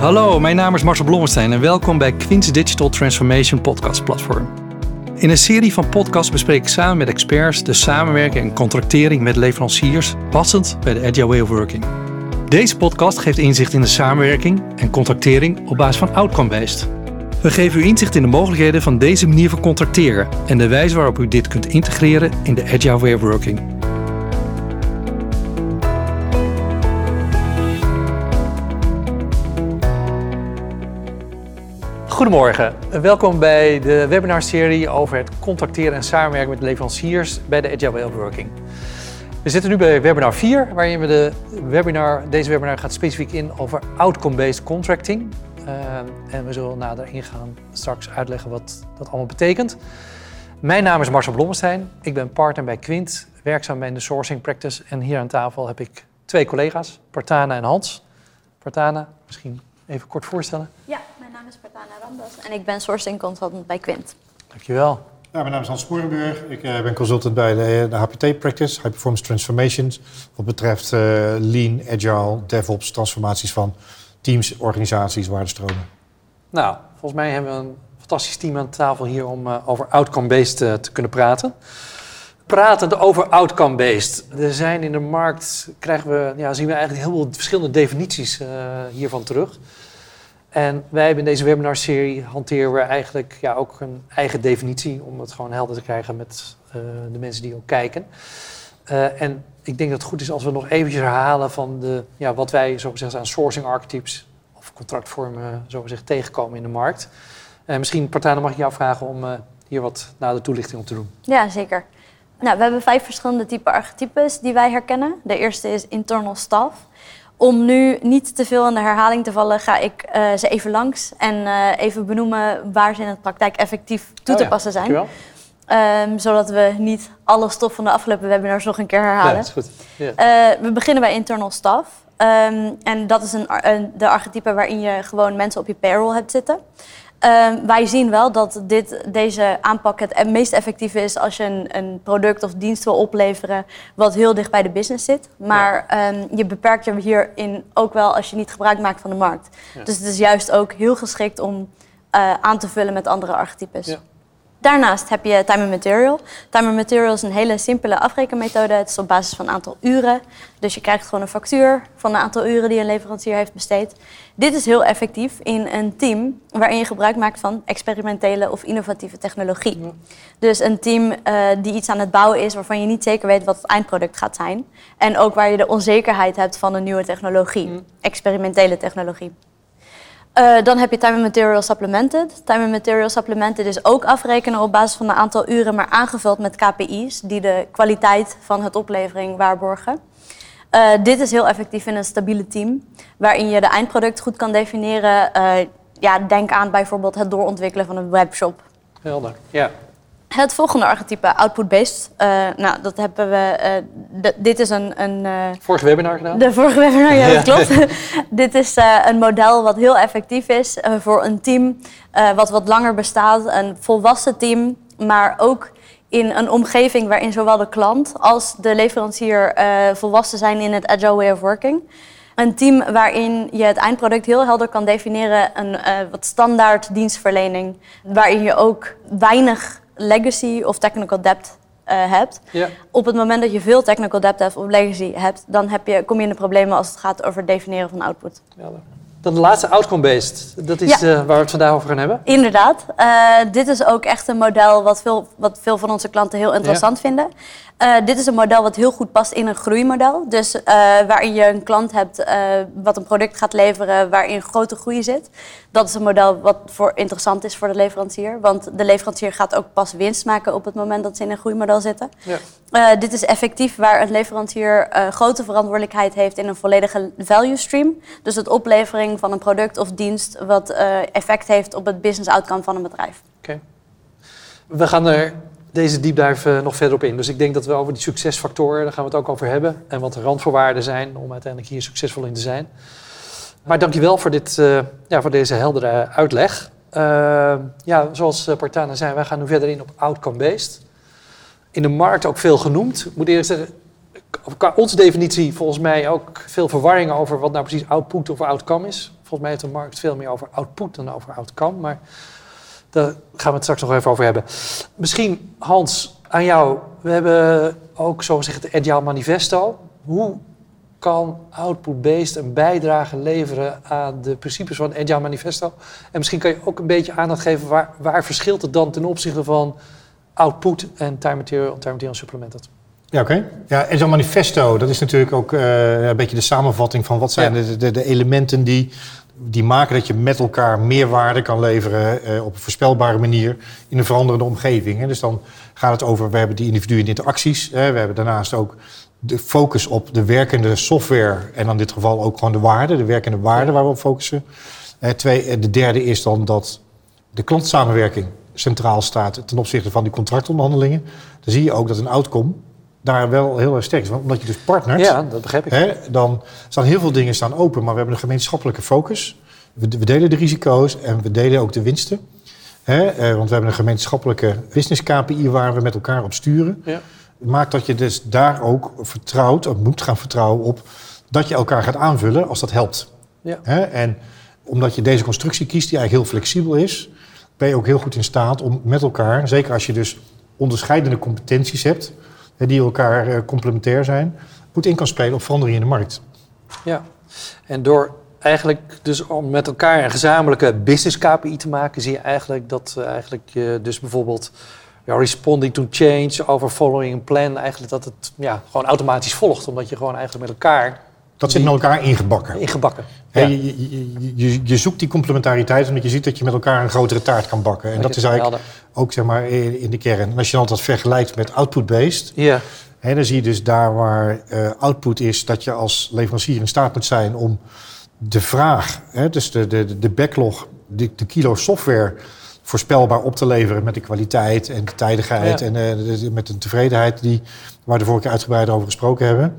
Hallo, mijn naam is Marcel Blommestein en welkom bij Queen's Digital Transformation Podcast Platform. In een serie van podcasts bespreek ik samen met experts de samenwerking en contractering met leveranciers passend bij de Agile Way of Working. Deze podcast geeft inzicht in de samenwerking en contractering op basis van outcome-based. We geven u inzicht in de mogelijkheden van deze manier van contracteren en de wijze waarop u dit kunt integreren in de Agile Way of Working. Goedemorgen, welkom bij de webinarserie over het contracteren en samenwerken met leveranciers bij de Agile Way of Working. We zitten nu bij webinar 4, waarin we de webinar, deze webinar gaat specifiek in over outcome-based contracting. Uh, en we zullen nader ingaan straks uitleggen wat dat allemaal betekent. Mijn naam is Marcel Blommestein, ik ben partner bij Quint, werkzaam bij de sourcing practice. En hier aan tafel heb ik twee collega's, Partana en Hans. Partana, misschien even kort voorstellen. Ja, is Partana Ramdas en ik ben sourcing consultant bij Quint. Dankjewel. Ja, mijn naam is Hans Sporenburg. Ik uh, ben consultant bij de, de, HPT Practice, High Performance Transformations. Wat betreft uh, lean, agile, DevOps, transformaties van teams, organisaties, waardestromen. Nou, volgens mij hebben we een fantastisch team aan tafel hier om uh, over outcome-based te kunnen praten. Pratend over outcome-based. Er zijn in de markt, krijgen we, ja, zien we eigenlijk heel veel verschillende definities hiervan terug. En wij hebben in deze webinarserie hanteren we eigenlijk ja, ook een eigen definitie om het gewoon helder te krijgen met uh, de mensen die ook kijken. Uh, en ik denk dat het goed is als we nog eventjes herhalen van de, ja, wat wij zo gezegd aan sourcing archetypes of contractvormen zo gezegd tegenkomen in de markt. Uh, misschien Partana mag ik jou vragen om hier wat nader toelichting op te doen. Ja, zeker. Nou, we hebben vijf verschillende type archetypes die wij herkennen. De eerste is internal staff. Om nu niet te veel in de herhaling te vallen, ga ik uh, ze even langs en uh, even benoemen waar ze in de praktijk effectief toe te oh ja, passen zijn. Um, zodat we niet alle stof van de afgelopen webinars nog een keer herhalen. Ja, dat is goed. Ja. Uh, we beginnen bij internal staff. Um, en dat is een, een, de archetype waarin je gewoon mensen op je payroll hebt zitten. Um, wij zien wel dat dit, deze aanpak het meest effectief is als je een, een, product of dienst wil opleveren wat heel dicht bij de business zit. Maar ja. um, je beperkt je hierin ook wel als je niet gebruik maakt van de markt. Ja. Dus het is juist ook heel geschikt om uh, aan te vullen met andere archetypes. Ja. Daarnaast heb je time and material. Time and material is een hele simpele afrekenmethode. Het is op basis van een aantal uren. Dus je krijgt gewoon een factuur van een aantal uren die een leverancier heeft besteed. Dit is heel effectief in een team waarin je gebruik maakt van experimentele of innovatieve technologie. Dus een team uh, die iets aan het bouwen is waarvan je niet zeker weet wat het eindproduct gaat zijn. En ook waar je de onzekerheid hebt van een nieuwe technologie, experimentele technologie. Uh, dan heb je time and material supplemented. Time and material supplemented is ook afrekenen op basis van een aantal uren, maar aangevuld met KPI's die de kwaliteit van het oplevering waarborgen. Uh, dit is heel effectief in een stabiele team, waarin je de eindproduct goed kan definiëren. Uh, ja, denk aan bijvoorbeeld het doorontwikkelen van een webshop. Helder, ja. Het volgende archetype, output-based. Uh, nou, dat hebben we. Uh, dit is een. een uh, vorige webinar gedaan? De vorige webinar, ja, dat klopt. dit is een model wat heel effectief is voor een team wat wat langer bestaat. Een volwassen team, maar ook in een omgeving waarin zowel de klant als de leverancier volwassen zijn in het agile way of working. Een team waarin je het eindproduct heel helder kan definiëren. Een wat standaard dienstverlening, waarin je ook weinig legacy of technical debt uh, hebt. Ja. Op het moment dat je veel technical debt hebt of legacy hebt, dan heb je, kom je in de problemen als het gaat over het definiëren van output. Ja, dan de laatste outcome-based. Dat is ja. uh, waar we het vandaag over gaan hebben. Inderdaad. Uh, dit is ook echt een model wat veel, wat veel van onze klanten heel interessant ja. vinden. Uh, dit is een model wat heel goed past in een groeimodel. Dus waarin je een klant hebt wat een product gaat leveren waarin grote groei zit. Dat is een model wat voor interessant is voor de leverancier. Want de leverancier gaat ook pas winst maken op het moment dat ze in een groeimodel zitten. Ja. dit is effectief waar een leverancier grote verantwoordelijkheid heeft in een volledige value stream. Dus het van een product of dienst wat effect heeft op het business outcome van een bedrijf. Oké. We gaan er deze deep dive nog verder op in. Dus ik denk dat we over die succesfactoren, daar gaan we het ook over hebben. En wat de randvoorwaarden zijn om uiteindelijk hier succesvol in te zijn. Maar dankjewel voor, dit, uh, ja, voor deze heldere uitleg. Ja, zoals Partana zei, wij gaan nu verder in op outcome-based. In de markt ook veel genoemd. Ik moet eerlijk zeggen, qua onze definitie volgens mij ook veel verwarring over wat nou precies output of outcome is. Volgens mij heeft de markt veel meer over output dan over outcome. Maar daar gaan we het straks nog even over hebben. Misschien, Hans, aan jou. We hebben ook, zo gezegd, het Agile Manifesto. Hoe kan Output-Based een bijdrage leveren aan de principes van het Agile Manifesto? En misschien kan je ook een beetje aandacht geven... waar, waar verschilt het dan ten opzichte van output en time material, time material supplemented? Ja, oké. Ja, en zo'n manifesto, dat is natuurlijk ook uh, een beetje de samenvatting van wat zijn de, de, de, elementen die, die maken dat je met elkaar meer waarde kan leveren uh, op een voorspelbare manier in een veranderende omgeving. Hè. Dus dan gaat het over, we hebben die individuen in interacties. Hè. We hebben daarnaast ook de focus op de werkende software en dan in dit geval ook gewoon de waarde, de werkende waarde waar we op focussen. Uh, twee, de derde is dan dat de klantsamenwerking centraal staat ten opzichte van die contractonderhandelingen. Dan zie je ook dat een outcome daar wel heel erg sterk is. Want omdat je dus partnert, ja, dat begrijp ik. Hè, dan staan heel veel dingen staan open, maar we hebben een gemeenschappelijke focus. We, we delen de risico's en we delen ook de winsten. Hè, eh, want we hebben een gemeenschappelijke business KPI waar we met elkaar op sturen. Ja. Maakt dat je dus daar ook vertrouwt, of moet gaan vertrouwen op dat je elkaar gaat aanvullen als dat helpt. Ja. Hè, en omdat je deze constructie kiest, die eigenlijk heel flexibel is, ben je ook heel goed in staat om met elkaar, zeker als je dus onderscheidende competenties hebt, die elkaar eh, complementair zijn, goed in kan spelen op veranderingen in de markt. Ja, en door eigenlijk dus om met elkaar een gezamenlijke business KPI te maken, zie je eigenlijk dat uh, eigenlijk je dus bijvoorbeeld ja, responding to change over following plan, eigenlijk dat het ja, gewoon automatisch volgt, omdat je gewoon eigenlijk met elkaar dat zit met elkaar ingebakken. Ingebakken. Ja. Je, je, je, je, zoekt die complementariteit omdat je ziet dat je met elkaar een grotere taart kan bakken. En dat, is eigenlijk ook zeg maar, in de kern. En als je dan dat vergelijkt met output-based, ja. Hè, dan zie je dus daar waar uh, output is dat je als leverancier in staat moet zijn om de vraag, hè, dus de, de, de backlog, de, de kilo software voorspelbaar op te leveren met de kwaliteit en de tijdigheid en uh, met de tevredenheid die, waar we de vorige keer uitgebreid over gesproken hebben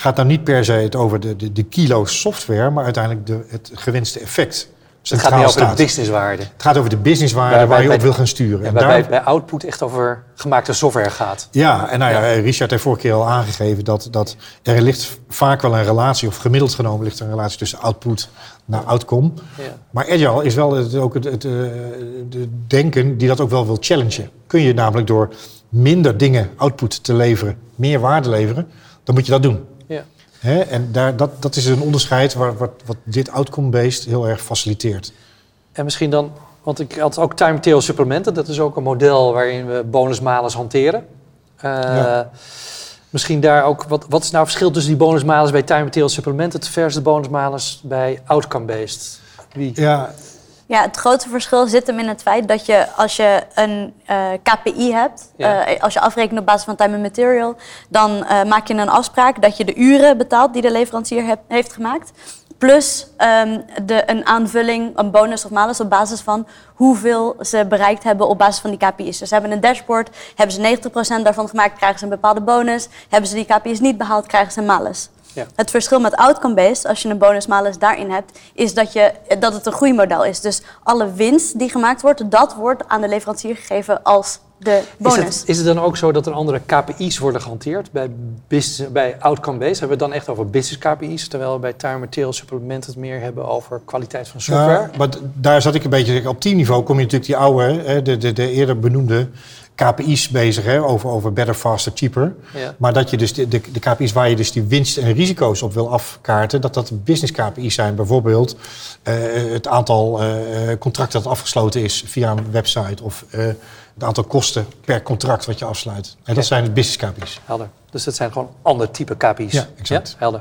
gaat dan niet per se het over de, de, de kilo software, maar uiteindelijk de, het gewenste effect. het gaat niet over de businesswaarde. Het gaat over de businesswaarde waar, je op wil gaan sturen. En waarbij bij output echt over gemaakte software gaat. Ja, en nou ja, Richard heeft vorige keer al aangegeven dat, dat er ligt vaak wel een relatie, of gemiddeld genomen ligt er een relatie tussen output naar outcome. Ja. Maar Agile is wel het, ook het, het, het, het denken die dat ook wel wil challengen. Kun je namelijk door minder dingen output te leveren, meer waarde leveren, dan moet je dat doen. Hè? En daar, dat, dat is een onderscheid waar, wat, wat dit outcome-based heel erg faciliteert. En misschien dan, want ik had ook time material supplementen. Dat is ook een model waarin we bonusmalus hanteren. Uh, ja. Misschien daar ook, wat, wat is nou het verschil tussen die bonusmalus bij time material supplementen versus de bonusmalus bij outcome-based? Wie? Ja, ja, het grote verschil zit hem in het feit dat je als je een uh, eh, KPI hebt, uh, als je afrekent op basis van time and material, dan uh, maak je een afspraak dat je de uren betaalt die de leverancier heb, heeft gemaakt. Plus um, de, een aanvulling, een bonus of malus op basis van hoeveel ze bereikt hebben op basis van die KPI's. Dus ze hebben een dashboard, hebben ze 90% daarvan gemaakt, krijgen ze een bepaalde bonus. Hebben ze die KPI's niet behaald, krijgen ze een malus. Ja. Het verschil met outcome-based, als je een bonus-malus daarin hebt, is dat, je, dat het een groeimodel is. Dus alle winst die gemaakt wordt, dat wordt aan de leverancier gegeven als de bonus. Is het, is het dan ook zo dat er andere KPI's worden gehanteerd bij, bij outcome-based? Hebben we het dan echt over business KPI's, terwijl we bij time material supplement het meer hebben over kwaliteit van software? Ja, maar daar zat ik een beetje op teamniveau. Kom je natuurlijk die oude, de, de, de eerder benoemde KPI's bezig, hè, over, over better, faster, cheaper. Ja. Maar dat je dus de, de, de, KPI's waar je dus die winst en risico's op wil afkaarten, dat dat business KPI's zijn. Bijvoorbeeld uh, het aantal uh, contracten dat afgesloten is via een website of uh, het aantal kosten per contract wat je afsluit. En dat zijn de business KPI's. Helder. Dus dat zijn gewoon ander type KPI's. Ja, exact. Ja? Helder.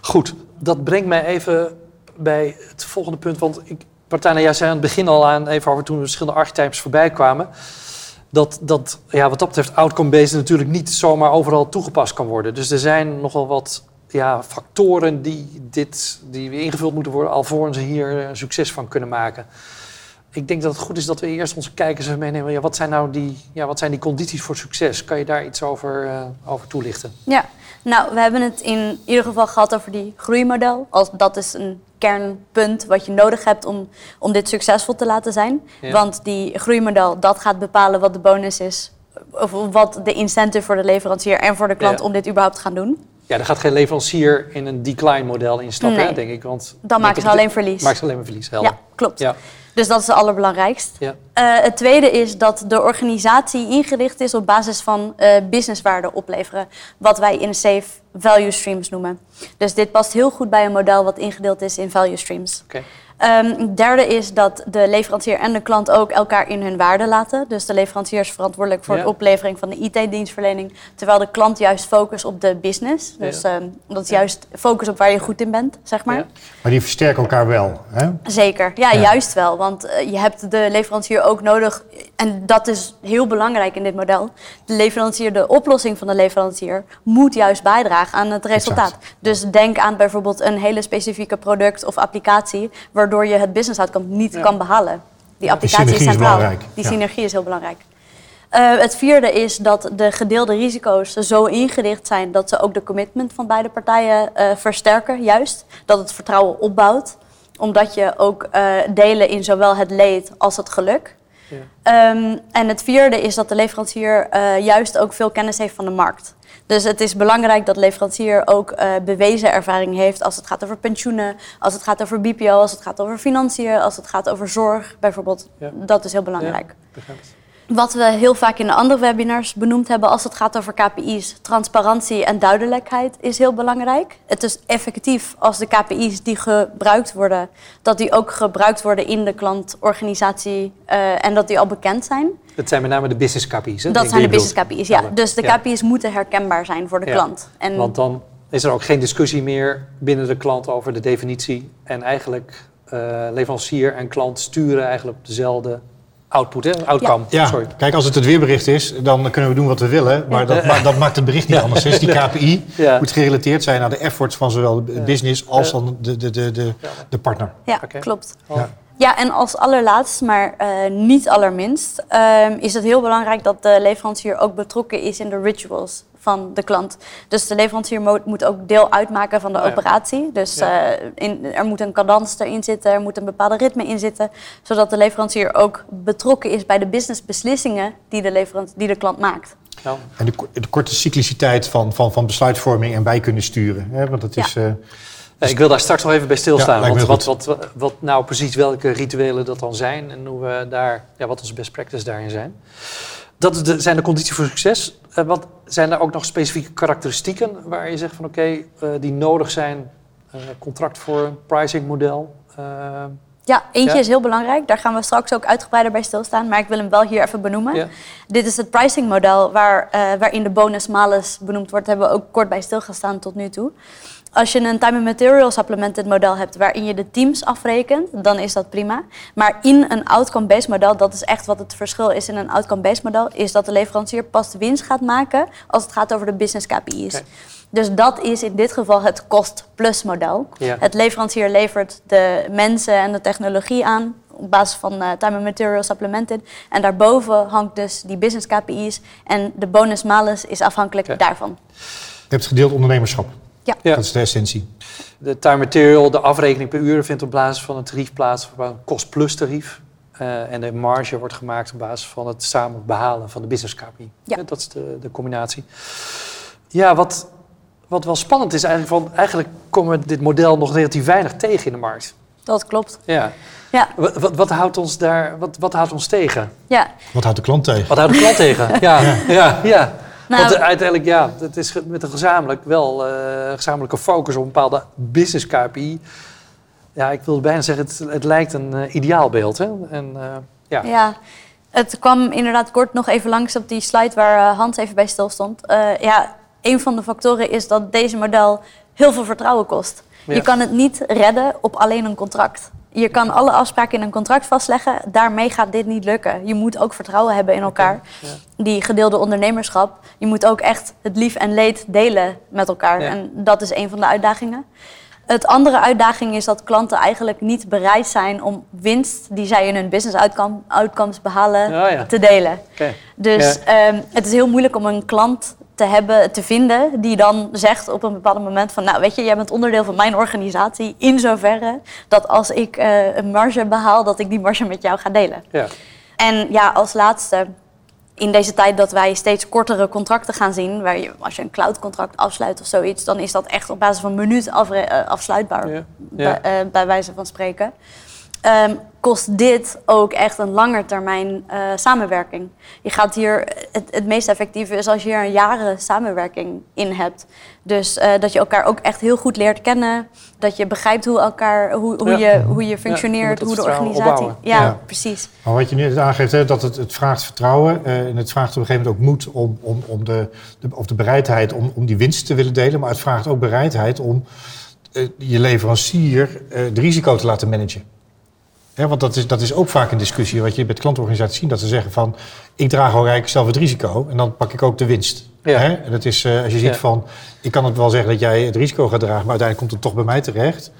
Goed, dat brengt mij even bij het volgende punt. Want ik, Partijna, jij zei aan het begin al aan, even over toen de verschillende archetypes voorbij kwamen dat, dat ja, wat dat betreft outcome-based natuurlijk niet zomaar overal toegepast kan worden. Dus er zijn nogal wat ja, factoren die, dit, die ingevuld moeten worden alvorens ze hier een succes van kunnen maken. Ik denk dat het goed is dat we eerst onze kijkers meenemen. Ja, wat zijn nou die, ja, wat zijn die condities voor succes? Kan je daar iets over, uh, over toelichten? Ja, nou, we hebben het in ieder geval gehad over die groeimodel. Als, dat is een kernpunt wat je nodig hebt om, om dit succesvol te laten zijn. Want die groeimodel, dat gaat bepalen wat de bonus is. Of wat de incentive voor de leverancier en voor de klant om dit überhaupt te gaan doen. Ja, er gaat geen leverancier in een decline model instappen, Nee. denk ik. Want Dan maken ze alleen verlies. Maken ze alleen maar verlies, helder. Ja, klopt. Ja, Dus dat is het allerbelangrijkst. ja. Eh, het tweede is dat de organisatie ingericht is op basis van eh businesswaarde opleveren. Wat wij in safe value streams noemen. Dus dit past heel goed bij een model wat ingedeeld is in value streams. Oké. Het derde is dat de leverancier en de klant ook elkaar in hun waarde laten. Dus de leverancier is verantwoordelijk voor Ja. de oplevering van de IT-dienstverlening. Terwijl de klant juist focust op de business. Dus Ja. ehm, dat is juist focus op waar je goed in bent, zeg maar. Ja. Maar die versterken elkaar wel. Hè? Zeker, ja, Ja. juist wel. Want eh, je hebt de leverancier ook nodig. En dat is heel belangrijk in dit model. De leverancier, de oplossing van de leverancier, moet juist bijdragen aan het resultaat. Dus denk aan bijvoorbeeld een hele specifieke product of applicatie, waardoor je het business outcome niet Ja. kan behalen. Die applicatie is centraal. belangrijk, Die ja. synergie is heel belangrijk. Eh, het vierde is dat de gedeelde risico's zo ingericht zijn dat ze ook de commitment van beide partijen eh, versterken, juist. Dat het vertrouwen opbouwt, omdat je ook eh, delen in zowel het leed als het geluk. Ja. Ehm, en het vierde is dat de leverancier eh, juist ook veel kennis heeft van de markt. Dus het is belangrijk dat de leverancier ook eh, bewezen ervaring heeft als het gaat over pensioenen, als het gaat over BPO, als het gaat over financiën, als het gaat over zorg bijvoorbeeld. Ja. Dat is heel belangrijk. Ja. Wat we heel vaak in de andere webinars benoemd hebben als het gaat over KPI's, transparantie en duidelijkheid is heel belangrijk. Het is effectief als de KPI's die gebruikt worden, dat die ook gebruikt worden in de klantorganisatie eh, en dat die al bekend zijn. Dat zijn met name de business KPI's. Hè? Dat zijn de business KPI's, ja. Dus de Ja. KPI's moeten herkenbaar zijn voor de Ja. klant. En Want dan is er ook geen discussie meer binnen de klant over de definitie. En eigenlijk eh, leverancier en klant sturen eigenlijk op dezelfde output, hè? outcome. Ja, Sorry. kijk, als het het weerbericht is, dan kunnen we doen wat we willen. Maar dat, ma- dat maakt het bericht niet anders. Dus die KPI Ja. moet gerelateerd zijn aan de efforts van zowel de business als Ja. dan de, de, de, de, de partner. ja, klopt. Ja. Ja, en als allerlaatst, maar eh, niet allerminst, ehm, is het heel belangrijk dat de leverancier ook betrokken is in de rituals van de klant. Dus de leverancier mo- moet ook deel uitmaken van de Oh ja. operatie. Dus Ja. eh, in, er moet een cadans erin zitten, er moet een bepaalde ritme in zitten, zodat de leverancier ook betrokken is bij de businessbeslissingen die de, leverant- die de klant maakt. Nou, En de, de korte cycliciteit van, van, van besluitvorming en bij kunnen sturen. Hè? Want dat is, eh, ik wil daar straks nog even bij Ja, stilstaan. heel wat, wat, wat nou precies welke rituelen dat dan zijn en hoe we daar, ja, wat onze best practice daarin zijn. Dat de, zijn de condities voor succes. Eh, wat zijn er ook nog specifieke karakteristieken waar je zegt van oké, eh, die nodig zijn? Eh, contract voor een pricing model. Ja, eentje Ja. is heel belangrijk. Daar gaan we straks ook uitgebreider bij stilstaan. Maar ik wil hem wel hier even benoemen. ja. Dit is het pricing-model waar, eh, waarin de bonus-malus benoemd wordt. Daar hebben we ook kort bij stilgestaan tot nu toe. Als je een time and material supplemented model hebt waarin je de teams afrekent, dan is dat prima. Maar in een outcome-based model, dat is echt wat het verschil is in een outcome-based model, is dat de leverancier pas de winst gaat maken als het gaat over de business KPI's. Dus dat is in dit geval het cost-plus model. Ja. Het leverancier levert de mensen en de technologie aan op basis van eh, time and material supplemented. En daarboven hangt dus die business KPI's en de bonus-malus is afhankelijk daarvan. je hebt gedeeld ondernemerschap. Ja. Ja. Dat is de essentie. De time material, de afrekening per uur vindt op basis van het tarief plaats, een kost-plus tarief. Eh, en de marge wordt gemaakt op basis van het samen behalen van de business KPI. Ja. Eh, Dat is de, de combinatie. Ja, wat, wat wel spannend is eigenlijk, van, eigenlijk komen we dit model nog relatief weinig tegen in de markt. Dat klopt. Ja. Ja, Wat, wat, wat houdt ons daar, wat, wat houdt ons tegen? ja. Wat houdt de klant tegen? Wat houdt de klant tegen? Ja, ja, ja. Nou- Want eh, uiteindelijk, ja, het is met een gezamenlijk wel eh, gezamenlijke focus op een bepaalde business KPI. Ja, ik wilde bijna zeggen, het, het lijkt een eh, ideaalbeeld. Hè? En, ja. Ja, het kwam inderdaad kort nog even langs op die slide waar Hans even bij stil stond. Ja, een van de factoren is dat deze model heel veel vertrouwen kost. Ja. Je kan het niet redden op alleen een contract. Je kan alle afspraken in een contract vastleggen. Daarmee gaat dit niet lukken. Je moet ook vertrouwen hebben in elkaar. Ja. Die gedeelde ondernemerschap. Je moet ook echt het lief en leed delen met elkaar. Ja. En dat is een van de uitdagingen. Het andere uitdaging is dat klanten eigenlijk niet bereid zijn om winst die zij in hun business outcome, outcomes behalen ja. te delen. Dus ehm, het is heel moeilijk om een klant te hebben, te vinden, die dan zegt op een bepaald moment van, nou weet je, jij bent onderdeel van mijn organisatie in zoverre dat als ik eh, een marge behaal, dat ik die marge met jou ga delen. Ja. En ja, als laatste in deze tijd dat wij steeds kortere contracten gaan zien, waar je, als je een cloud-contract afsluit of zoiets, dan is dat echt op basis van een minuut afre- eh, afsluitbaar, Ja. Bij, Ja. eh, bij wijze van spreken. Ehm, kost dit ook echt een langetermijn eh samenwerking. Je gaat hier, het, het meest effectieve is als je hier een jaren samenwerking in hebt. Dus eh, dat je elkaar ook echt heel goed leert kennen. Dat je begrijpt hoe, elkaar, hoe, hoe, Ja. je, hoe je functioneert, hoe de organisatie. Ja, Ja. precies. Maar wat je nu aangeeft, hè, dat het, het vraagt vertrouwen eh, en het vraagt op een gegeven moment ook moed om, om, om de, de, of de bereidheid om, om die winst te willen delen. Maar het vraagt ook bereidheid om eh, je leverancier eh het risico te laten managen. Hè, want dat is, dat is ook vaak een discussie wat je met klantorganisaties ziet. Dat ze zeggen van, ik draag al eigenlijk zelf het risico en dan pak ik ook de winst. Ja. Hè? En dat is, eh, als je ziet Ja. van, ik kan het wel zeggen dat jij het risico gaat dragen, maar uiteindelijk komt het toch bij mij terecht.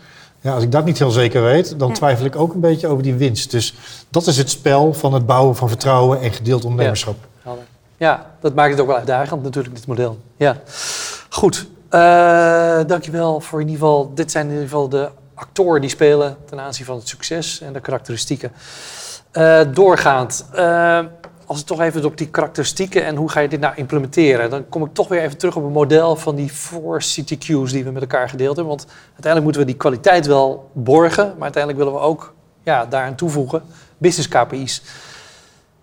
Ja, als ik dat niet heel zeker weet, dan Ja. twijfel ik ook een beetje over die winst. Dus dat is het spel van het bouwen van vertrouwen en gedeeld ondernemerschap. Helder. Ja, dat maakt het ook wel uitdagend natuurlijk, dit model. Ja. Goed, Eh dankjewel voor in ieder geval... Dit zijn in ieder geval de actoren die spelen ten aanzien van het succes en de karakteristieken. Eh, doorgaand, eh, als we toch even op die karakteristieken en hoe ga je dit nou implementeren... dan kom ik toch weer even terug op een model van die four CTQ's die we met elkaar gedeeld hebben. Want uiteindelijk moeten we die kwaliteit wel borgen... maar uiteindelijk willen we ook ja, daaraan toevoegen business KPI's.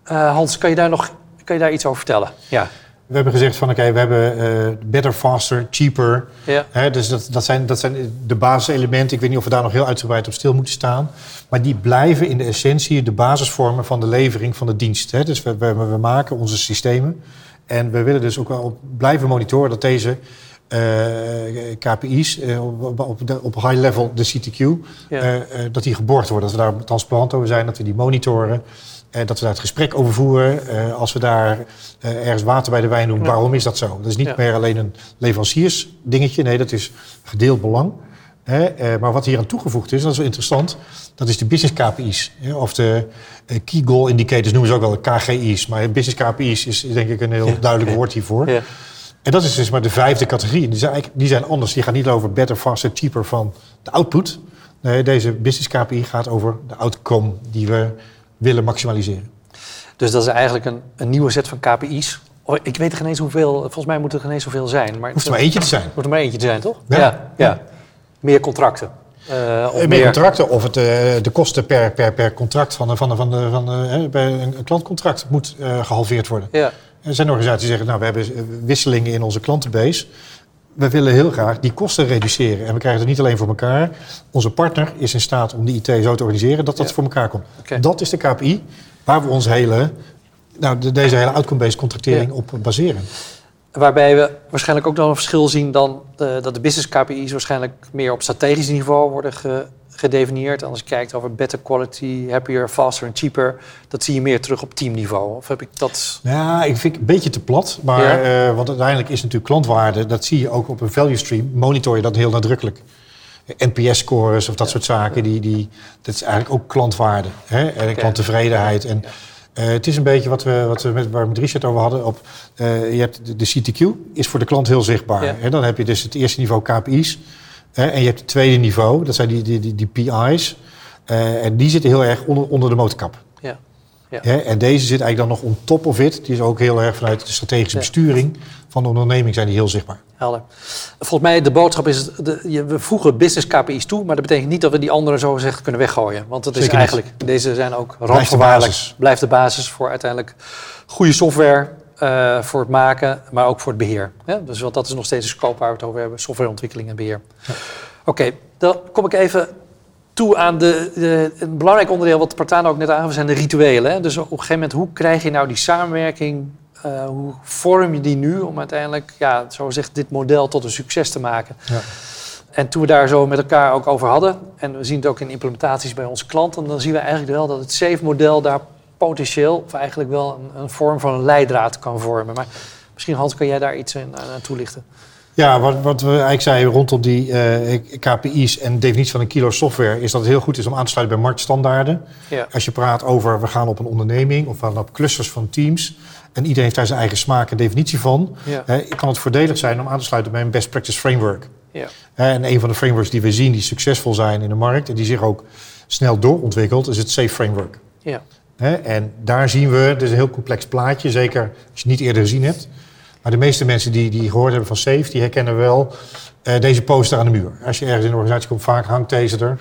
Eh, Hans, kan je daar nog kan je daar iets over vertellen? Ja. We hebben gezegd van oké, we hebben eh, better, faster, cheaper. Ja. Hè, dus dat, dat, zijn, dat zijn de basiselementen. Ik weet niet of we daar nog heel uitgebreid op stil moeten staan. Maar die blijven in de essentie de basis vormen van de levering van de dienst. Hè. Dus we, we, we maken onze systemen. En we willen dus ook wel blijven monitoren dat deze eh, KPI's eh, op, op, de- op high level, de CTQ, Ja. dat die geborgd worden. Dat we daar transparant over zijn, dat we die monitoren. Eh, dat we daar het gesprek over voeren. Eh, als we daar eh, ergens water bij de wijn doen, waarom is dat zo? Dat is niet Ja. meer alleen een leveranciersdingetje. Nee, dat is gedeeld belang. Hè? maar wat hier aan toegevoegd is, dat is wel interessant, dat is de business KPI's. hè, of de Key Goal Indicators noemen ze ook wel de KGI's. Maar business KPI's is denk ik een heel duidelijk woord hiervoor. Ja. En dat is dus maar de vijfde categorie. Die zijn, die zijn anders. Die gaan niet over better, faster, cheaper van de output. Nee, deze business KPI gaat over de outcome die we willen maximaliseren. Dus dat is eigenlijk een, een nieuwe set van KPI's. Oh, ik weet geen eens hoeveel, volgens mij moet er geen eens zoveel zijn. Maar Hoeft er maar eentje te zijn. moet er maar eentje te zijn, toch? Ja. ja. ja. Meer contracten. Eh, of Eh, meer contracten of het, eh, de kosten per, per, per contract van, de- van, de- van, de- van, de- bij een, klantcontract moet eh, gehalveerd worden. Ja, Er zijn organisaties die zeggen, nou, we hebben wisselingen in onze klantenbase. We willen heel graag die kosten reduceren. En we krijgen het niet alleen voor elkaar. Onze partner is in staat om die IT zo te organiseren dat dat Ja. voor elkaar komt. Dat is de KPI waar we ons hele, nou, de- deze hele outcome-based contractering Ja. op baseren. waarbij we waarschijnlijk ook nog een verschil zien dan de, dat de business KPI's waarschijnlijk meer op strategisch niveau worden ge- gedefinieerd. En als je kijkt over better quality, happier, faster en cheaper, dat zie je meer terug op teamniveau. Of heb ik dat? Ja, ik vind het een beetje te plat. Maar, Ja. eh, want uiteindelijk is natuurlijk klantwaarde, dat zie je ook op een value stream, monitor je dat heel nadrukkelijk. NPS-scores of dat soort zaken, die, die, dat is eigenlijk ook klantwaarde. Hè? En klanttevredenheid. En, eh, het is een beetje wat we, wat we met, waar we met Richard over hadden. Op, eh, je hebt de, de CTQ, is voor de klant heel zichtbaar. Ja. En dan heb je dus het eerste niveau KPI's. En je hebt het tweede niveau, dat zijn die, die, die, die PI's. Eh, en die zitten heel erg onder, onder de motorkap. Ja. Ja. En deze zit eigenlijk dan nog on top of it. Die is ook heel erg vanuit de strategische besturing van de onderneming zijn die heel zichtbaar. Helder. Volgens mij de boodschap is, de, je, we voegen business KPI's toe, maar dat betekent niet dat we die andere zo gezegd kunnen weggooien. Want het is niet. eigenlijk, deze zijn ook de randvoorwaardelijk. Blijft de basis voor uiteindelijk goede software eh, voor het maken, maar ook voor het beheer. Ja, dus want dat is nog steeds de scope waar we het over hebben, softwareontwikkeling en beheer. Oké, dan kom ik even toe aan de, de, een belangrijk onderdeel wat Partana ook net aangaf, zijn de rituelen. Hè? Dus op een gegeven moment, hoe krijg je nou die samenwerking, eh, hoe vorm je die nu om uiteindelijk, ja, zo gezegd, dit model tot een succes te maken? Ja. En toen we daar zo met elkaar ook over hadden, en we zien het ook in implementaties bij onze klanten, dan zien we eigenlijk wel dat het SAFE-model daar potentieel, of eigenlijk wel een, een vorm van een leidraad kan vormen. Maar misschien Hans, kan jij daar iets in, aan, aan toelichten? Ja, wat, wat we eigenlijk zeiden rondom die eh, KPI's en de definitie van een kilo software... is dat het heel goed is om aan te sluiten bij marktstandaarden. Ja, Als je praat over we gaan op een onderneming of we gaan op clusters van teams... en iedereen heeft daar zijn eigen smaak en definitie van... ja, kan het voordelig zijn om aan te sluiten bij een best practice framework. ja, En een van de frameworks die we zien die succesvol zijn in de markt... en die zich ook snel doorontwikkelt, is het SAFE framework. ja. Hè? En daar zien we, het is een heel complex plaatje, zeker als je het niet eerder gezien hebt. Maar de meeste mensen die, die gehoord hebben van SAFE, die herkennen wel eh, deze poster aan de muur. Als je ergens in een organisatie komt, vaak hangt deze er.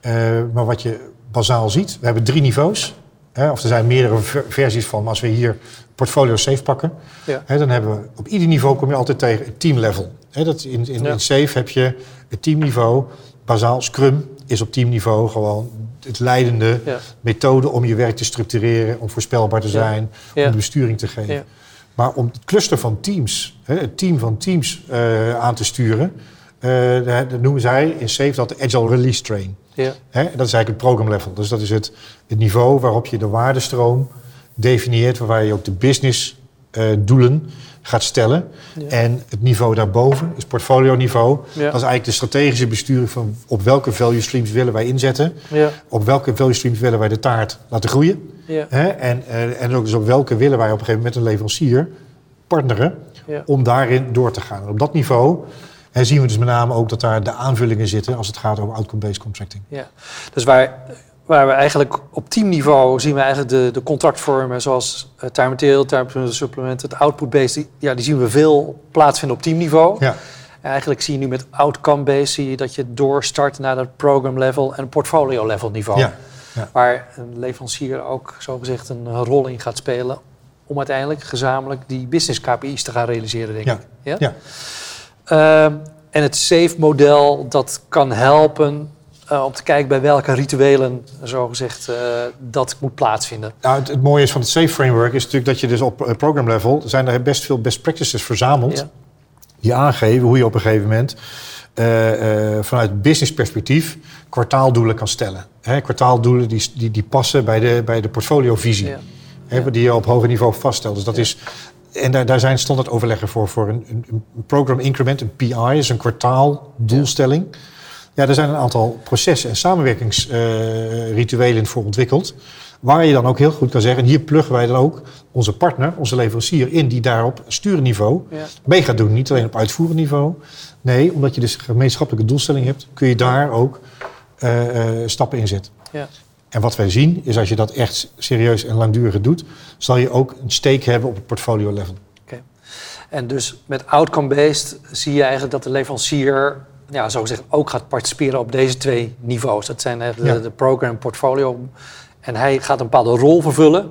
Eh, maar wat je bazaal ziet, we hebben drie niveaus. Hè? Of er zijn meerdere ver- versies van, maar als we hier portfolio SAFE pakken, Ja. hè, dan hebben we op ieder niveau kom je altijd tegen het teamlevel. Dat in, in, Ja. in SAFE heb je het teamniveau, bazaal Scrum is op teamniveau gewoon het leidende methode om je werk te structureren, om voorspelbaar te zijn, om de besturing te geven. Ja. Maar om het cluster van teams, het team van teams eh, aan te sturen, eh, dat noemen zij in SAFE dat de Agile Release Train. Ja. Hè? Dat is eigenlijk het program level. Dus dat is het, het niveau waarop je de waardestroom definieert, waarbij je ook de business doelen gaat stellen. Ja. En het niveau daarboven is portfolio niveau. Ja. Dat is eigenlijk de strategische besturing van op welke value streams willen wij inzetten. Ja. Op welke value streams willen wij de taart laten groeien. Hè? En, eh, en ook dus op welke willen wij op een gegeven moment met een leverancier partneren om daarin door te gaan. En op dat niveau zien we dus met name ook dat daar de aanvullingen zitten als het gaat over outcome-based contracting. Ja, dus waar, waar we eigenlijk op teamniveau zien we eigenlijk de, de contractvormen zoals uh, time material, time supplement, het output-based, die, ja, die zien we veel plaatsvinden op teamniveau. Ja. En eigenlijk zie je nu met outcome-based zie je dat je doorstart naar dat program level en portfolio level niveau. Ja, ja. Waar een leverancier ook zogezegd een rol in gaat spelen om uiteindelijk gezamenlijk die business KPI's te gaan realiseren, denk ik. Ja? Ja. Ehm, en het SAFE-model dat kan helpen eh, om te kijken bij welke rituelen, zogezegd, eh dat moet plaatsvinden. Nou, het, het mooie is van het SAFE framework is natuurlijk dat je dus op eh, program level zijn er best veel best practices verzameld Ja. die aangeven hoe je op een gegeven moment vanuit business perspectief kwartaaldoelen kan stellen. Hè, kwartaaldoelen die, die, die passen bij de, bij de portfoliovisie. Ja. Hè, die je op hoger niveau vaststelt. Dus dat Ja. is, en daar, daar zijn standaard overleggen voor, voor een, een, een program increment, een PI, is een kwartaaldoelstelling. Ja, er zijn een aantal processen en samenwerkingsrituelen voor ontwikkeld. Waar je dan ook heel goed kan zeggen, en hier pluggen wij dan ook onze partner, onze leverancier in, die daar op sturenniveau Ja. mee gaat doen. Niet alleen op uitvoerend niveau. Nee, omdat je dus een gemeenschappelijke doelstelling hebt, kun je daar ook eh, eh, stappen in zetten. Ja. En wat wij zien is als je dat echt serieus en langdurig doet, zal je ook een steek hebben op het portfolio level. En dus met outcome-based zie je eigenlijk dat de leverancier, ja, zogezegd, ook gaat participeren op deze twee niveaus. Dat zijn eigenlijk de, Ja. de program en portfolio. En hij gaat een bepaalde rol vervullen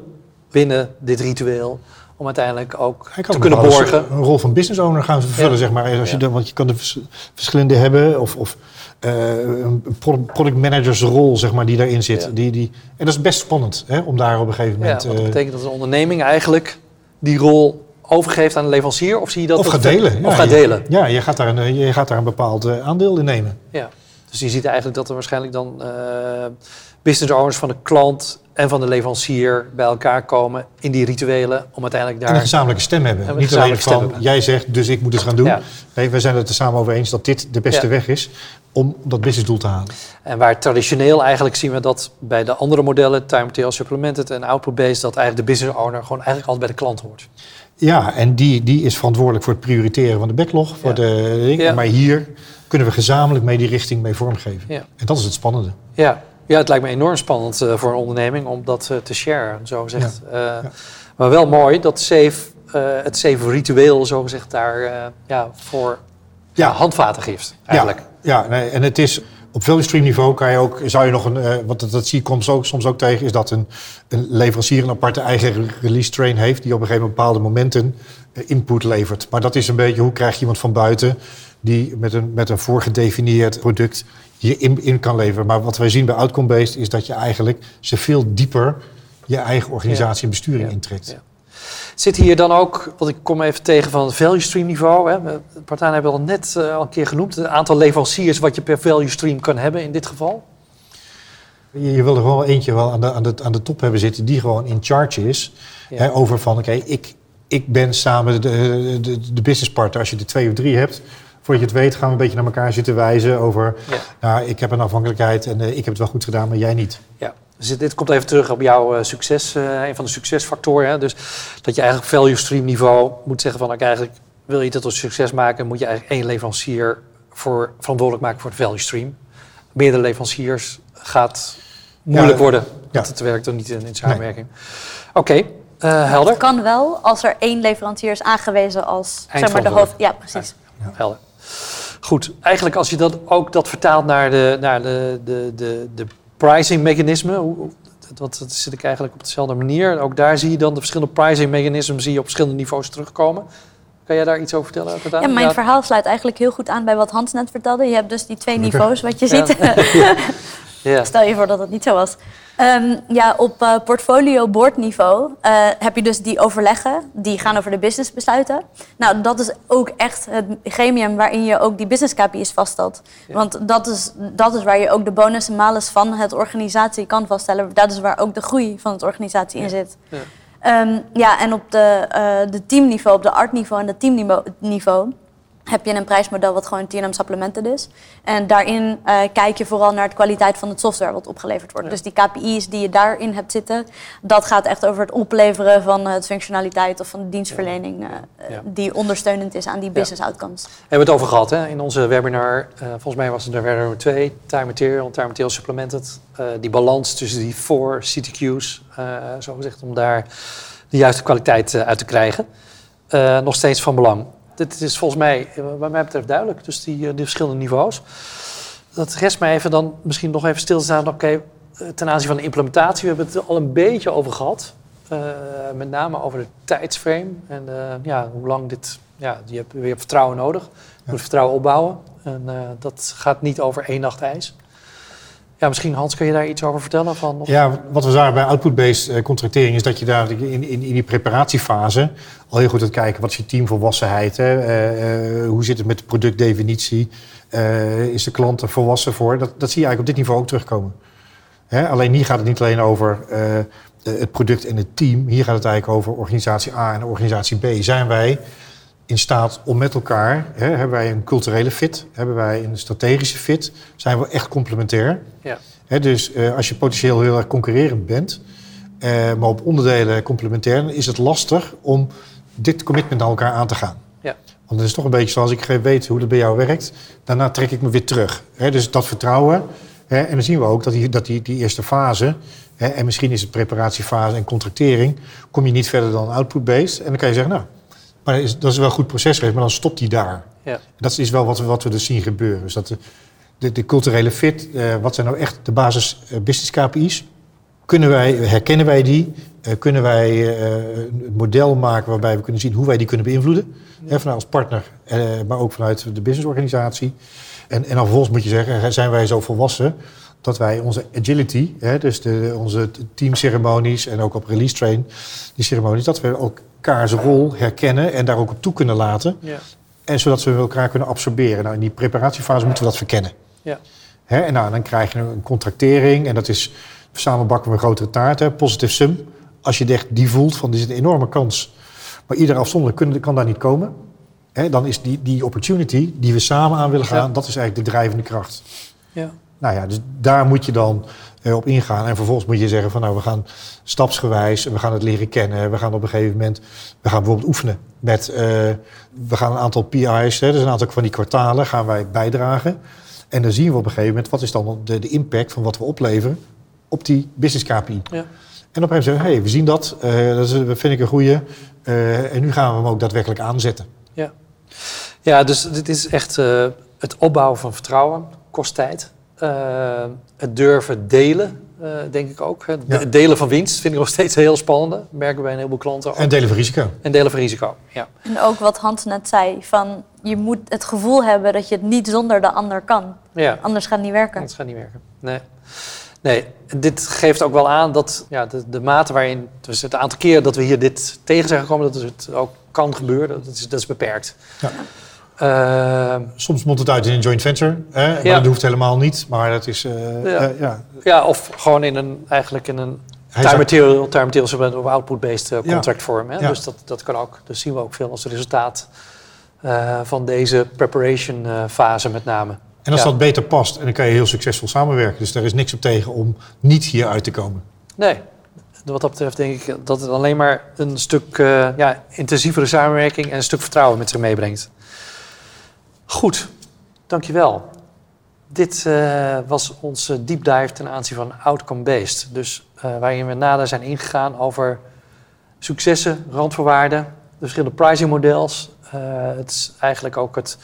binnen dit ritueel. Om uiteindelijk ook Hij kan te kunnen borgen. Een rol van business owner gaan vervullen, Ja. zeg maar. Als je Ja. de, want je kan vers- verschillende hebben. Of, of eh, een pro- product managers rol, zeg maar, die daarin zit. Ja. Die, die, en dat is best spannend, hè, om daar op een gegeven Ja, moment... want dat eh, betekent dat een onderneming eigenlijk die rol overgeeft aan de leverancier? Of zie je dat of gaat delen. Of Ja, gaat je- delen. Ja, je gaat daar een, je gaat daar een bepaald eh, aandeel in nemen. Ja. Dus je ziet eigenlijk dat er waarschijnlijk dan eh, business owners van de klant en van de leverancier bij elkaar komen in die rituelen om uiteindelijk En een daar. gezamenlijke stem hebben. Niet alleen van, hebben. jij zegt, dus ik moet het gaan doen. Ja. Nee, we zijn het er samen over eens dat dit de beste Ja. weg is om dat businessdoel te halen. En waar traditioneel eigenlijk zien we dat bij de andere modellen, time tail supplemented en output-based, dat eigenlijk de business owner gewoon eigenlijk altijd bij de klant hoort. Ja, en die, die is verantwoordelijk voor het prioriteren van de backlog. Voor de. Maar hier kunnen we gezamenlijk mee die richting mee vormgeven. Ja. En dat is het spannende. Ja, ja het lijkt me enorm spannend eh, voor een onderneming om dat eh, te sharen, zo gezegd. Eh, Maar wel mooi dat Safe, het Safe ritueel, zo gezegd, daar ja, voor ja. Handvaten geeft, eigenlijk. Ja, ja nee, en het is op value stream niveau kan je ook, zou je nog een, wat dat, zie ik soms ook, soms ook tegen, is dat een, een leverancier een aparte eigen re- release train heeft, die op een gegeven moment bepaalde momenten input levert. Maar dat is een beetje, hoe krijg je iemand van buiten die met een, met een voorgedefinieerd product je in, in kan leveren. Maar wat wij zien bij outcome-based is dat je eigenlijk ze veel dieper je eigen organisatie en besturing intrekt. Zit hier dan ook, want ik kom even tegen van het value stream niveau. Hè. We- Partij hebben al net eh, al een keer genoemd. Het aantal leveranciers wat je per value stream kan hebben in dit geval. Je, je wil er gewoon eentje wel aan de, aan, de, aan de top hebben zitten die gewoon in charge is. Ja. Hè, over van, oké, ik, ik ben samen de, de, de business partner. Als je er twee of drie hebt, voordat je het weet gaan we een beetje naar elkaar zitten wijzen over... Ja. Nou, ik heb een afhankelijkheid en eh, ik heb het wel goed gedaan, maar jij niet. Ja, dus dit, dit komt even terug op jouw eh, succes, eh, een van de succesfactoren. Hè? Dus dat je eigenlijk value stream niveau moet zeggen van, oké, eigenlijk wil je dat tot succes maken, moet je eigenlijk één leverancier voor, verantwoordelijk maken voor het value stream. Meerdere leveranciers gaat moeilijk Ja, worden. Ja. Dat het werkt dan niet in, in samenwerking. Oké, eh, helder. Het kan wel als er één leverancier is aangewezen als zeg maar, de hoofd. Ja, precies. Helder. Goed, eigenlijk als je dat ook dat vertaalt naar de, naar de, de, de, de pricing mechanismen, dat, dat zit ik eigenlijk op dezelfde manier. Ook daar zie je dan de verschillende pricing mechanismen zie je op verschillende niveaus terugkomen. Kan jij daar iets over vertellen? Ja, mijn verhaal sluit eigenlijk heel goed aan bij wat Hans net vertelde. Je hebt dus die twee niveaus wat je ziet. Ja. Stel je voor dat het niet zo was. Ehm, ja, op eh, portfolio boardniveau eh, heb je dus die overleggen. Die gaan over de businessbesluiten. Nou, dat is ook echt het gremium waarin je ook die business KPI's vaststelt. Ja. Want dat is, dat is waar je ook de bonus en malus van het organisatie kan vaststellen. Dat is waar ook de groei van het organisatie in zit. Ja. Ehm, ja, en op de, eh, de teamniveau, op de artniveau en de teamniveau niveau, heb je een prijsmodel wat gewoon TNM supplemented is. En daarin eh, kijk je vooral naar de kwaliteit van het software wat opgeleverd wordt. Ja. Dus die KPI's die je daarin hebt zitten, dat gaat echt over het opleveren van het functionaliteit of van de dienstverlening eh, Ja. die ondersteunend is aan die business outcomes. Hebben we het over gehad hè? in onze webinar. eh, volgens mij was het de webinar 2, Time Material, Time Material Supplemented. Eh, die balans tussen die four CTQ's, eh zo gezegd, om daar de juiste kwaliteit eh, uit te krijgen. Eh, nog steeds van belang. Dit is volgens mij, eh, wat mij betreft, duidelijk. Dus die, eh, die verschillende niveaus. Dat rest mij even dan misschien nog even stil te staan. Oké, eh, ten aanzien van de implementatie, we hebben het er al een beetje over gehad. Eh, met name over de tijdsframe en ja, hoe lang dit. Ja, je hebt weer vertrouwen nodig. Je moet vertrouwen opbouwen. En dat gaat niet over één nacht ijs. Ja, misschien Hans, kun je daar iets over vertellen? Van, Ja, wat we zagen bij output-based eh, contractering is dat je daar in, in, die preparatiefase al heel goed gaat kijken wat is je teamvolwassenheid, hè? Eh, eh, hoe zit het met de productdefinitie, is de klant er volwassen voor. Dat, dat zie je eigenlijk op dit niveau ook terugkomen. Hè? Alleen hier gaat het niet alleen over het product en het team, hier gaat het eigenlijk over organisatie A en organisatie B. Zijn wij in staat om met elkaar, hè, hebben wij een culturele fit, hebben wij een strategische fit, zijn we echt complementair. Ja. Hè, dus eh, als je potentieel heel erg concurrerend bent, eh, maar op onderdelen complementair, dan is het lastig om dit commitment naar elkaar aan te gaan. Ja. Want het is toch een beetje zoals ik weet hoe dat bij jou werkt, daarna trek ik me weer terug. Hè, dus dat vertrouwen. Hè, en dan zien we ook dat die, dat die, die eerste fase, hè, en misschien is het preparatiefase en contractering, kom je niet verder dan output-based. En dan kan je zeggen, nou, maar dat is, dat is wel een goed proces geweest, maar dan stopt die daar. Ja. Dat is wel wat we, wat we dus zien gebeuren. Dus dat de, de, de culturele fit, eh, wat zijn nou echt de basis eh, business KPI's? Kunnen wij, herkennen wij die? Eh, kunnen wij een model maken waarbij we kunnen zien hoe wij die kunnen beïnvloeden? Hè, vanuit als partner, maar ook vanuit de businessorganisatie. En, en dan vervolgens moet je zeggen, zijn wij zo volwassen dat wij onze agility, hè, dus de, onze teamceremonies en ook op release train, die ceremonies, dat we elkaars rol herkennen en daar ook op toe kunnen laten. Ja. En zodat we elkaar kunnen absorberen. Nou, in die preparatiefase moeten we dat verkennen. Ja. Hè, en nou, dan krijg je een contractering. En dat is samen bakken we een grotere taart. Hè, positive sum. Als je echt die voelt van, er zit een enorme kans. Maar ieder afzonderlijk kan, kan daar niet komen. Hè, dan is die, die opportunity die we samen aan willen gaan, Ja. dat is eigenlijk de drijvende kracht. Ja. Nou ja, dus daar moet je dan eh, op ingaan. En vervolgens moet je zeggen van nou, we gaan stapsgewijs, we gaan het leren kennen. We gaan op een gegeven moment, we gaan bijvoorbeeld oefenen met, eh, we gaan een aantal PI's, hè, dus een aantal van die kwartalen gaan wij bijdragen. En dan zien we op een gegeven moment, wat is dan de, de impact van wat we opleveren op die business KPI. Ja. En op een gegeven moment zeggen we, hey, we zien dat, eh, dat is, vind ik een goede. en nu gaan we hem ook daadwerkelijk aanzetten. Ja, dus dit is echt het opbouwen van vertrouwen, kost tijd. Eh, het durven delen, eh, denk ik ook. Het Ja. delen van winst vind ik nog steeds heel spannend. Dat merken we bij een heleboel klanten ook. En delen van risico. En delen van risico, ja. En ook wat Hans net zei, van je moet het gevoel hebben dat je het niet zonder de ander kan. ja. Anders gaat het niet werken. Dat gaat niet werken. Nee. Nee, dit geeft ook wel aan dat ja, de, de mate waarin, dus het aantal keer dat we hier dit tegen zijn gekomen, dat het ook kan gebeuren, dat is, dat is beperkt. Ja. Eh, Soms mondt het uit in een joint venture. Hè? Maar Ja. dat hoeft helemaal niet. Maar dat is, eh, Ja. eh, ja, ja, of gewoon in een, eigenlijk in een time material, time material of output-based eh, Ja. contract vorm. Hè? Dus dat, dat kan ook. Dus zien we ook veel als resultaat van deze preparation fase met name. En als dat beter past, en dan kan je heel succesvol samenwerken. Dus daar is niks op tegen om niet hier uit te komen. Nee, wat dat betreft denk ik dat het alleen maar een stuk ja, intensievere samenwerking en een stuk vertrouwen met zich meebrengt. Goed, dankjewel. dit uh, was onze deep dive ten aanzien van outcome-based. Dus uh, waarin we nader zijn ingegaan over successen, randvoorwaarden, de verschillende pricing models. Uh, het is eigenlijk ook het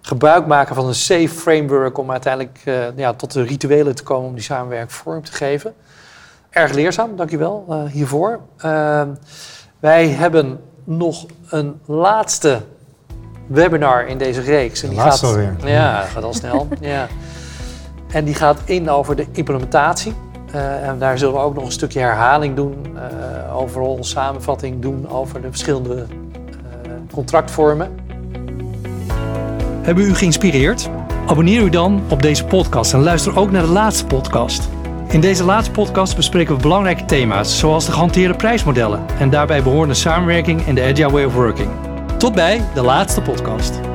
gebruik maken van een safe framework om uiteindelijk ja, tot de rituelen te komen om die samenwerking vorm te geven. Erg leerzaam, dankjewel hiervoor. Wij hebben nog een laatste webinar in deze reeks. En die gaat, alweer. Ja, gaat al snel. ja. En die gaat in over de implementatie. Uh, en daar zullen we ook nog een stukje herhaling doen, uh, overal samenvatting doen over de verschillende uh, contractvormen. Hebben we u geïnspireerd? Abonneer u dan op deze podcast en luister ook naar de laatste podcast. In deze laatste podcast bespreken we belangrijke thema's, zoals de gehanteerde prijsmodellen en daarbij behorende samenwerking in de Agile Way of Working. Tot bij de laatste podcast.